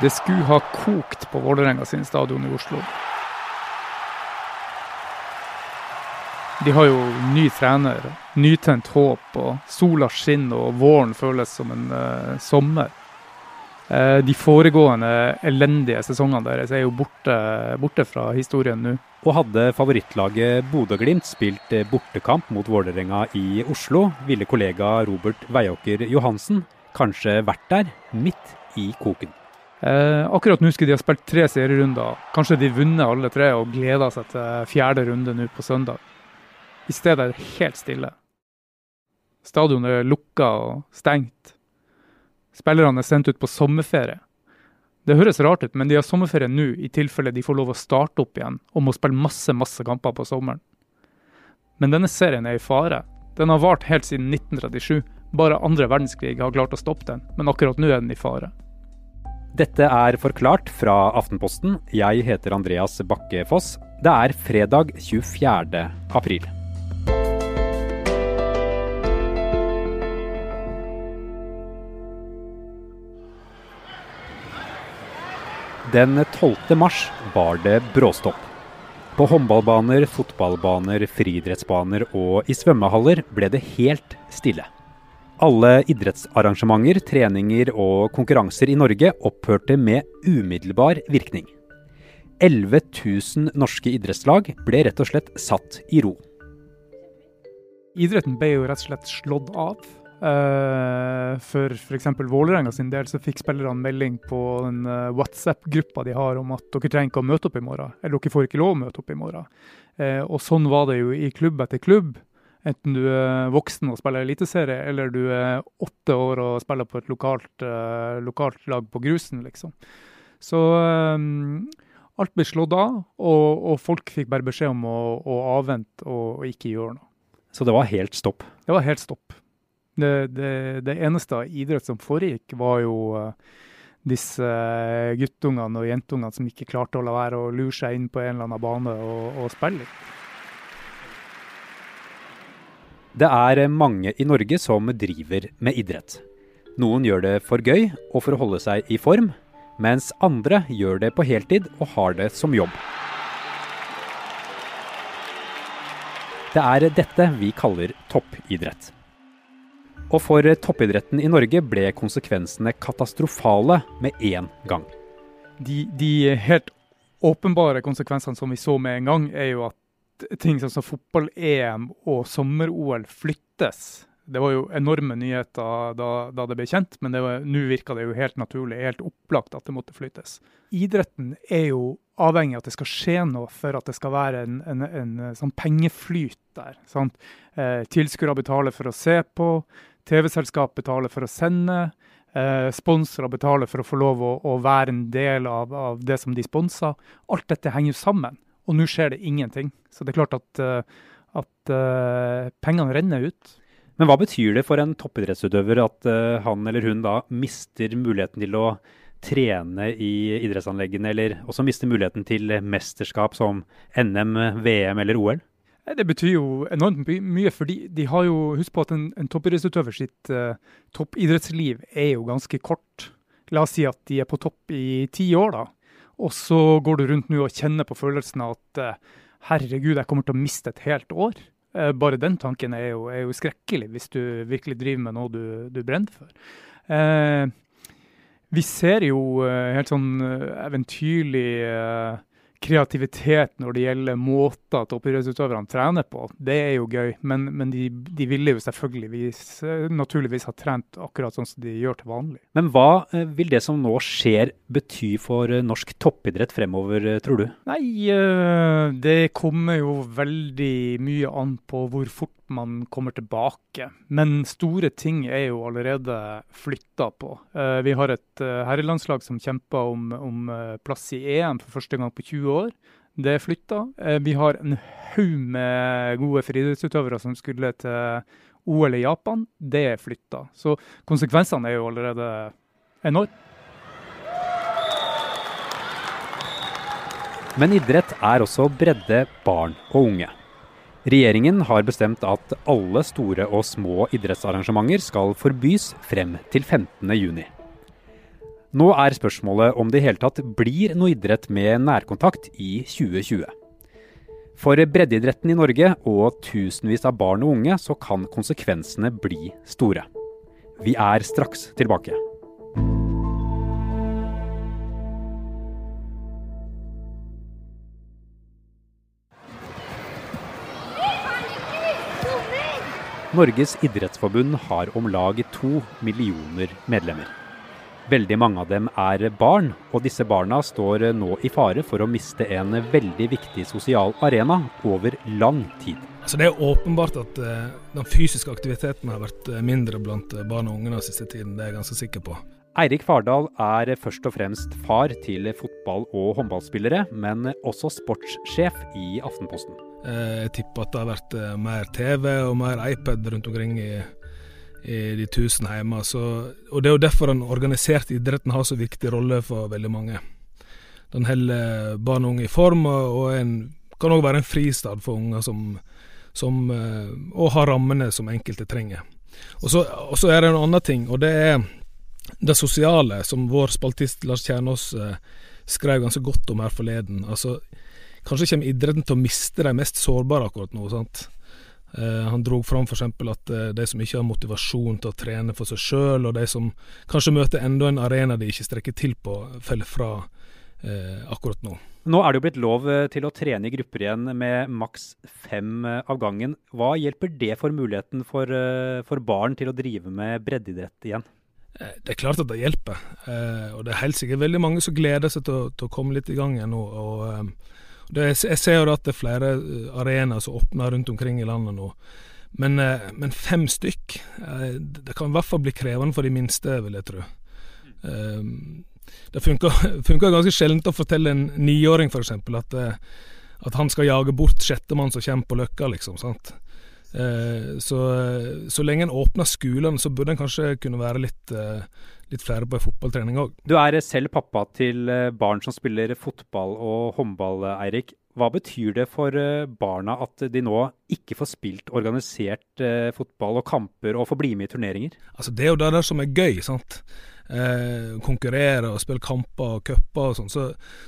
Det skulle ha kokt på Vålerenga sin stadion i Oslo. De har jo ny trener, nytent håp, og sola skinner og våren føles som en uh, sommer. Uh, de foregående elendige sesongene deres er jo borte, borte fra historien nå. Og hadde favorittlaget Bodø-Glimt spilt eh, bortekamp mot Vålerenga i Oslo, ville kollega Robert Veiåker Johansen kanskje vært der, midt i koken. Eh, akkurat nå skulle de ha spilt tre serierunder. Kanskje de vunnet alle tre og gleder seg til fjerde runde nå på søndag. I stedet er det helt stille. Stadionet er lukka og stengt. Spillerne er sendt ut på sommerferie. Det høres rart ut, men de har sommerferie nå i tilfelle de får lov å starte opp igjen og må spille masse, masse kamper på sommeren. Men denne serien er i fare. Den har vart helt siden 1937. Bare andre verdenskrig har klart å stoppe den, men akkurat nå er den i fare. Dette er Forklart fra Aftenposten. Jeg heter Andreas Bakke Foss. Det er fredag 24. april. Den 12. mars var det bråstopp. På håndballbaner, fotballbaner, friidrettsbaner og i svømmehaller ble det helt stille. Alle idrettsarrangementer, treninger og konkurranser i Norge opphørte med umiddelbar virkning. 11 000 norske idrettslag ble rett og slett satt i ro. Idretten ble jo rett og slett slått av. Uh, for f.eks. Vålerenga sin del så fikk spillerne melding på den uh, WhatsApp-gruppa de har om at dere trenger ikke å møte opp i morgen. Eller dere får ikke lov å møte opp i morgen. Uh, og sånn var det jo i klubb etter klubb. Enten du er voksen og spiller eliteserie, eller du er åtte år og spiller på et lokalt, uh, lokalt lag på grusen, liksom. Så um, alt ble slått av, og, og, folk fikk bare beskjed om å, å avvente og, og, ikke gjøre noe. Så det var helt stopp? Det var helt stopp. Det, det, det eneste idrett som foregikk, var jo uh, disse guttungene og jentungene som ikke klarte å la være å lure seg inn på en eller annen bane og, og spille. Det er mange i Norge som driver med idrett. Noen gjør det for gøy og for å holde seg i form, mens andre gjør det på heltid og har det som jobb. Det er dette vi kaller toppidrett. Og for toppidretten i Norge ble konsekvensene katastrofale med én gang. De, de helt åpenbare konsekvensene som vi så med en gang, er jo at ting som fotball-EM og sommer-OL flyttes. Det var jo enorme nyheter da, da det ble kjent, men nå virka det jo helt naturlig, helt opplagt at det måtte flyttes. Idretten er jo avhengig av at det skal skje noe for at det skal være en, en, en sånn pengeflyt der. Sant? Eh, Tilskuere betaler for å se på, TV-selskap betaler for å sende. Eh, sponsorer betaler for å få lov å, å være en del av, av det som de sponser. Alt dette henger jo sammen. Og nå skjer det ingenting. Så det er klart at, eh, at uh, pengene renner ut. Men hva betyr det for en toppidrettsutøver at uh, han eller hun da mister muligheten til å trene i idrettsanleggene, eller også mister muligheten til mesterskap som NM, VM eller OL? Det betyr jo enormt mye, for de har jo Husk på at en, en toppidrettsutøver sitt uh, toppidrettsliv er jo ganske kort. La oss si at de er på topp i ti år, da. Og så går du rundt nå og kjenner på følelsen at eh, herregud, jeg kommer til å miste et helt år. Eh, bare den tanken er jo, er jo skrekkelig, hvis du virkelig driver med noe du, du brenner for. Eh, vi ser jo eh, helt sånn eventyrlig eh, kreativitet når det gjelder måter toppidrettsutøverne trener på. Det er jo gøy, men, men de, de, ville jo selvfølgelig naturligvis ha trent akkurat sånn som de gjør til vanlig. Men hva eh, vil det som nå skjer bety for eh, norsk toppidrett fremover, eh, tror du? Nei, det kommer jo veldig mye an på hvor fort man kommer tilbake. Men store ting er jo allerede flytta på. Eh, vi har et eh, herrelandslag som kjemper om, om, eh, plass i EM for første gang på 20 år. Det er flytta. Vi har en haug med gode friidrettsutøvere som skulle til OL i Japan. Det er flytta. Så konsekvensene er jo allerede enorme. Men idrett er også bredde barn og unge. Regjeringen har bestemt at alle store og små idrettsarrangementer skal forbys frem til 15.6. Nå er spørsmålet om det i hele tatt blir noe idrett med nærkontakt i 2020. For breddeidretten i Norge og tusenvis av barn og unge så kan konsekvensene bli store. Vi er straks tilbake. Norges idrettsforbund har om lag to millioner medlemmer. Veldig mange av dem er barn, og disse barna står nå i fare for å miste en veldig viktig sosial arena over lang tid. Altså det er åpenbart at uh, den fysiske aktiviteten har vært eh, mindre blant eh, barn og unge den siste tiden. Det er jeg ganske sikker på. Eirik Fardal er først og fremst far til fotball- og håndballspillere, men også sportssjef i Aftenposten. Jeg tipper at det har vært mer TV og mer iPad rundt omkring i i de tusen hjemme. Så, og Det er jo derfor den organiserte idretten har så viktig rolle for veldig mange. Den holder barn og unge i form, og, en, kan òg være en fristad for unger som, som, eh, og har rammene som enkelte trenger. Og så, og så er det en annen ting, og det er det sosiale, som vår spaltist Lars Kjernås eh, skrev ganske godt om her forleden. Altså, kanskje kommer idretten til å miste de mest sårbare akkurat nå. sant? Uh, han dro fram f.eks. at uh, de som ikke har motivasjon til å trene for seg sjøl, og de som kanskje møter enda en arena de ikke strekker til på, faller fra eh, akkurat nå. Nå er det jo blitt lov til å trene i grupper igjen med maks fem av gangen. Hva hjelper det for muligheten for, for barn til å drive med breddeidrett igjen? Det er klart at det hjelper, og det er helt sikkert veldig mange som gleder seg til å, til å komme litt i gang igjen nå. og det, jeg ser jo at det er flere eh, arenaer som åpner rundt omkring i landet nå. Men, eh, men, fem stykk eh, Det kan i hvert fall bli krevende for de minste, vil jeg tro. Det funker, funker ganske sjelden å fortelle en niåring f.eks. At, at han skal jage bort sjettemann som kommer på Løkka, liksom. sant? Så, så lenge en åpner skolene, så burde en kanskje kunne være litt litt flere på fotballtrening òg. Du er selv pappa til eh, barn som spiller fotball og håndball, Eirik. Hva betyr det for eh, barna at de nå ikke får spilt organisert eh, fotball og kamper og får bli med i turneringer? Altså, det er jo det der som er gøy. sant? Eh, konkurrere og spille kamper og cuper og sånn. Så,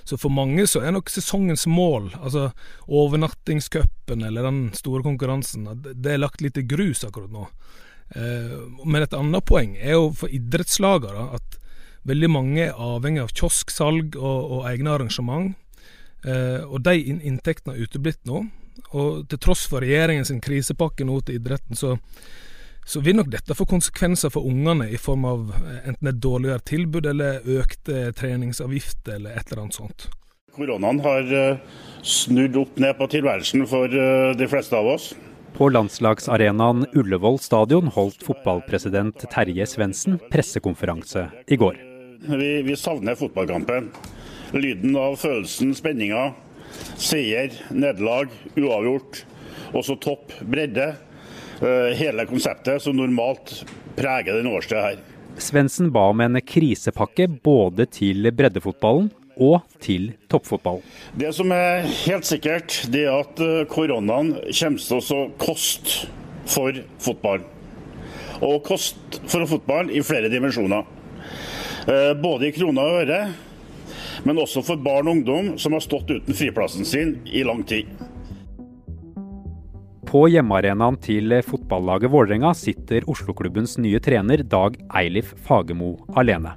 så, for mange så er nok sesongens mål, altså overnattingscupen eller den store konkurransen, det er lagt litt i grus akkurat nå. Eh, men et annet poeng er jo for idrettslagere at veldig mange er avhengig av kiosksalg og, og egne arrangement. Eh, og de inntektene har uteblitt nå. Og til tross for regjeringens krisepakke nå til idretten, så, så vil nok dette få konsekvenser for ungene i form av eh, enten et dårligere tilbud eller økte treningsavgifter eller et eller annet sånt. Koronaen har snudd opp ned på tilværelsen for de fleste av oss. På landslagsarenaen Ullevål stadion holdt fotballpresident Terje Svendsen pressekonferanse i går. Vi, vi savner fotballkampen. Lyden av følelsen, spenninga. Seier, nederlag, uavgjort. Også topp, bredde. Eh, hele konseptet som normalt preger den årstida her. Svendsen ba om en krisepakke både til breddefotballen og til toppfotball. Det som er helt sikkert, det er at eh, koronaen kommer til å koste for fotball. Og koste for fotball i flere dimensjoner. Eh, både i kroner og øre, men også for barn og ungdom som har stått uten friplassen sin i lang tid. På hjemmearenaen til fotballaget Vålerenga sitter Oslo-klubbens nye trener Dag Eilif Fagermo alene.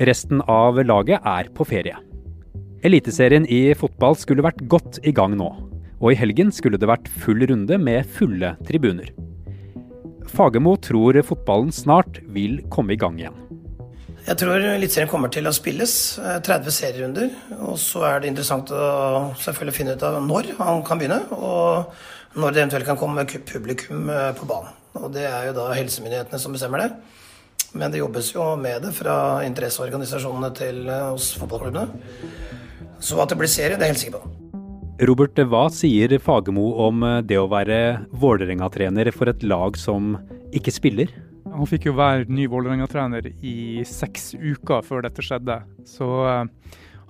Resten av laget er på ferie. Eliteserien i fotball skulle vært godt i gang nå, og i helgen skulle det vært full runde med fulle tribuner. Fagermo tror fotballen snart vil komme i gang igjen. Jeg tror Eliteserien kommer til å spilles. 30 eh, serierunder. Og så er det interessant å selvfølgelig finne ut av når han kan begynne, og når det eventuelt kan komme publikum eh, på banen. Og det er jo da helsemyndighetene som bestemmer det. Men det jobbes jo med det fra interesseorganisasjonene til eh, fotballklubbene. Så at det blir serie, det er jeg helt sikker på. Robert, hva sier Fagermo om eh, det å være Vålerenga-trener for et lag som ikke spiller? Han fikk jo være ny Vålerenga-trener i seks uker før dette skjedde. Så uh,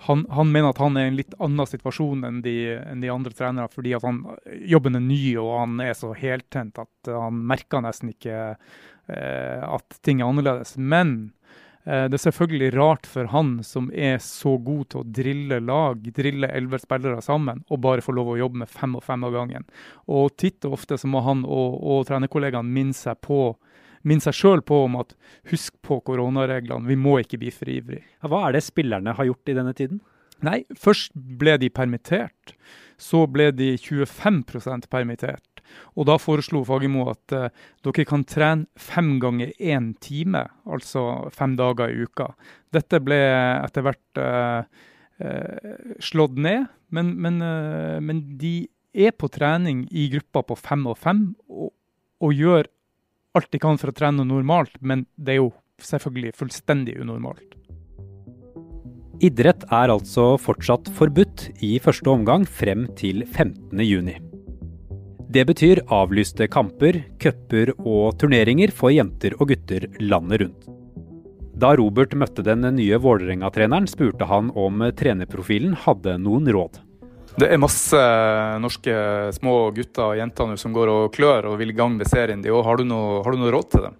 han, han, mener at han er i en litt annen situasjon enn de, enn de andre trenere, fordi at han, jobben er ny og han er så heltent at han merker nesten ikke Eh, at ting er annerledes. Men Eh, det er selvfølgelig rart for han som er så god til å drille lag, drille elleve spillere sammen, og bare få lov å jobbe med fem og fem av gangen. Og titt og ofte så må han og, og trenerkollegaene minne seg på minne seg sjøl på om at husk på koronareglene, vi må ikke bli for ivrige. Hva er det spillerne har gjort i denne tiden? Nei, først ble de permittert. Så ble de 25% permittert. Og da foreslo Fagermo at eh, dere kan trene fem ganger én time, altså fem dager i uka. Dette ble etter hvert eh, eh, slått ned, men, men, men, de er på trening i gruppa på fem og fem, og, og gjør alt de kan for å trene normalt, men det er jo selvfølgelig fullstendig unormalt. Idrett er altså fortsatt forbudt i første omgang frem til 15.6. Det betyr avlyste kamper, cuper og turneringer for jenter og gutter landet rundt. Da Robert møtte den nye Vålerenga-treneren, spurte han om trenerprofilen hadde noen råd. Det er masse norske små gutter og jenter nå som går og klør og vil i gang med serien. De, har, du noe, har du noe råd til dem?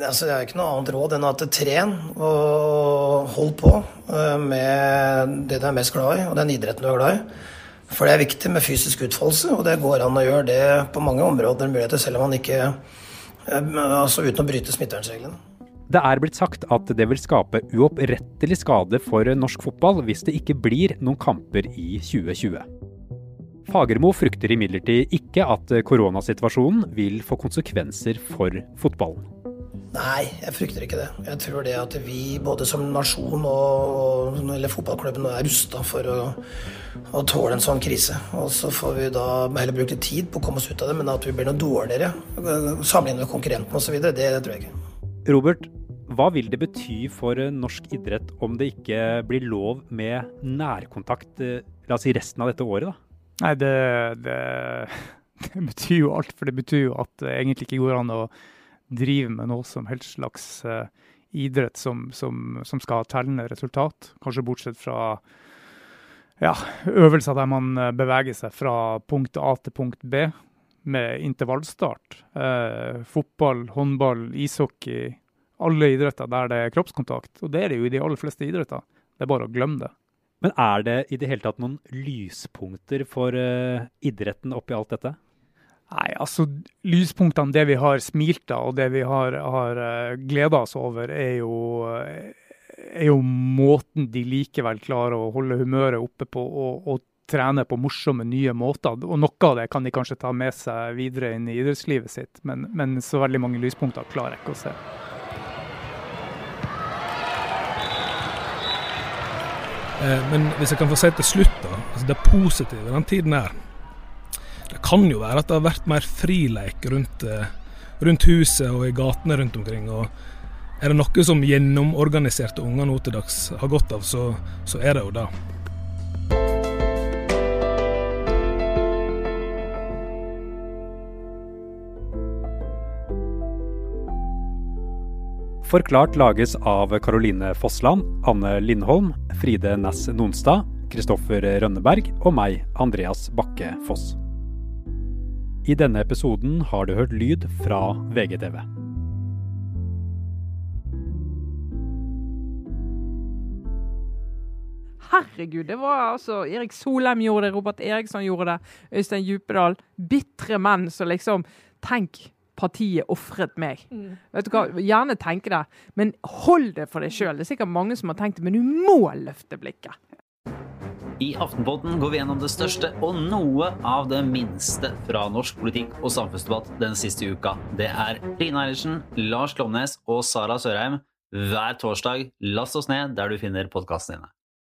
Altså, det er ikke noe annet råd enn at tren og hold på eh, med det du er mest glad i, og den idretten du er glad i. For det er viktig med fysisk utfoldelse, og det går an å gjøre det på mange områder, muligheter, selv om man ikke eh, Altså uten å bryte smittevernreglene. Det er blitt sagt at det vil skape uopprettelig skade for norsk fotball hvis det ikke blir noen kamper i 2020. Fagermo frykter imidlertid ikke at koronasituasjonen vil få konsekvenser for fotballen. Nei, jeg frykter ikke det. Jeg tror det at vi både som nasjon og, eller fotballklubben er rusta for å, å, tåle en sånn krise. Og så får vi da heller bruke tid på å komme oss ut av det, men at vi blir noe dårligere sammenlignet med konkurrentene osv., det, det tror jeg ikke. Robert, hva vil det bety for norsk idrett om det ikke blir lov med nærkontakt eh, la oss si resten av dette året? da? Nei, det, det, det betyr jo alt. For det betyr jo at det egentlig ikke går an å driver med noe som helst slags uh, idrett som, som, som, skal ha tellende resultat. Kanskje bortsett fra ja, øvelser der man eh, beveger seg fra punkt A til punkt B med intervallstart. Uh, fotball, håndball, ishockey. Alle idretter der det er kroppskontakt. Og det er det jo i de aller fleste idretter. Det er bare å glemme det. Men er det i det hele tatt noen lyspunkter for uh, idretten oppi alt dette? Nei, altså lyspunktene, det vi har smilt av og det vi har, har eh, gleda oss over, er jo, uh, er jo, måten de likevel klarer å holde humøret oppe på og, og, trene på morsomme, nye måter. Og noe av det kan de kanskje ta med seg videre inn i idrettslivet sitt, men, men så veldig mange lyspunkter klarer jeg ikke å se. Eh, men hvis jeg kan få si til slutt, da. Altså det positive den tiden her det kan jo være at det har vært mer frileik rundt, eh, rundt huset og i gatene rundt omkring. og Er det noe som gjennomorganiserte unger nå til dags har godt av, så, så er det jo det. Forklart lages av Caroline Fossland, Anne Lindholm, Fride Næss Nonstad, Kristoffer Rønneberg og meg, Andreas Bakke Foss. I denne episoden har du hørt lyd fra VGTV. Herregud, det var altså Erik Solheim gjorde det, Robert Eriksson gjorde det, Øystein Djupedal. Bitre menn som liksom Tenk, partiet ofret meg. Mm. Vet du hva, Gjerne tenke det, men hold det for deg sjøl. Det er sikkert mange som har tenkt det, men du må løfte blikket. I Aftenpodden går vi gjennom det største og noe av det minste fra norsk politikk og samfunnsdebatt den siste uka. Det er Line Eilertsen, Lars Klomnes og Sara Sørheim hver torsdag. Last oss ned der du finner podkastene dine.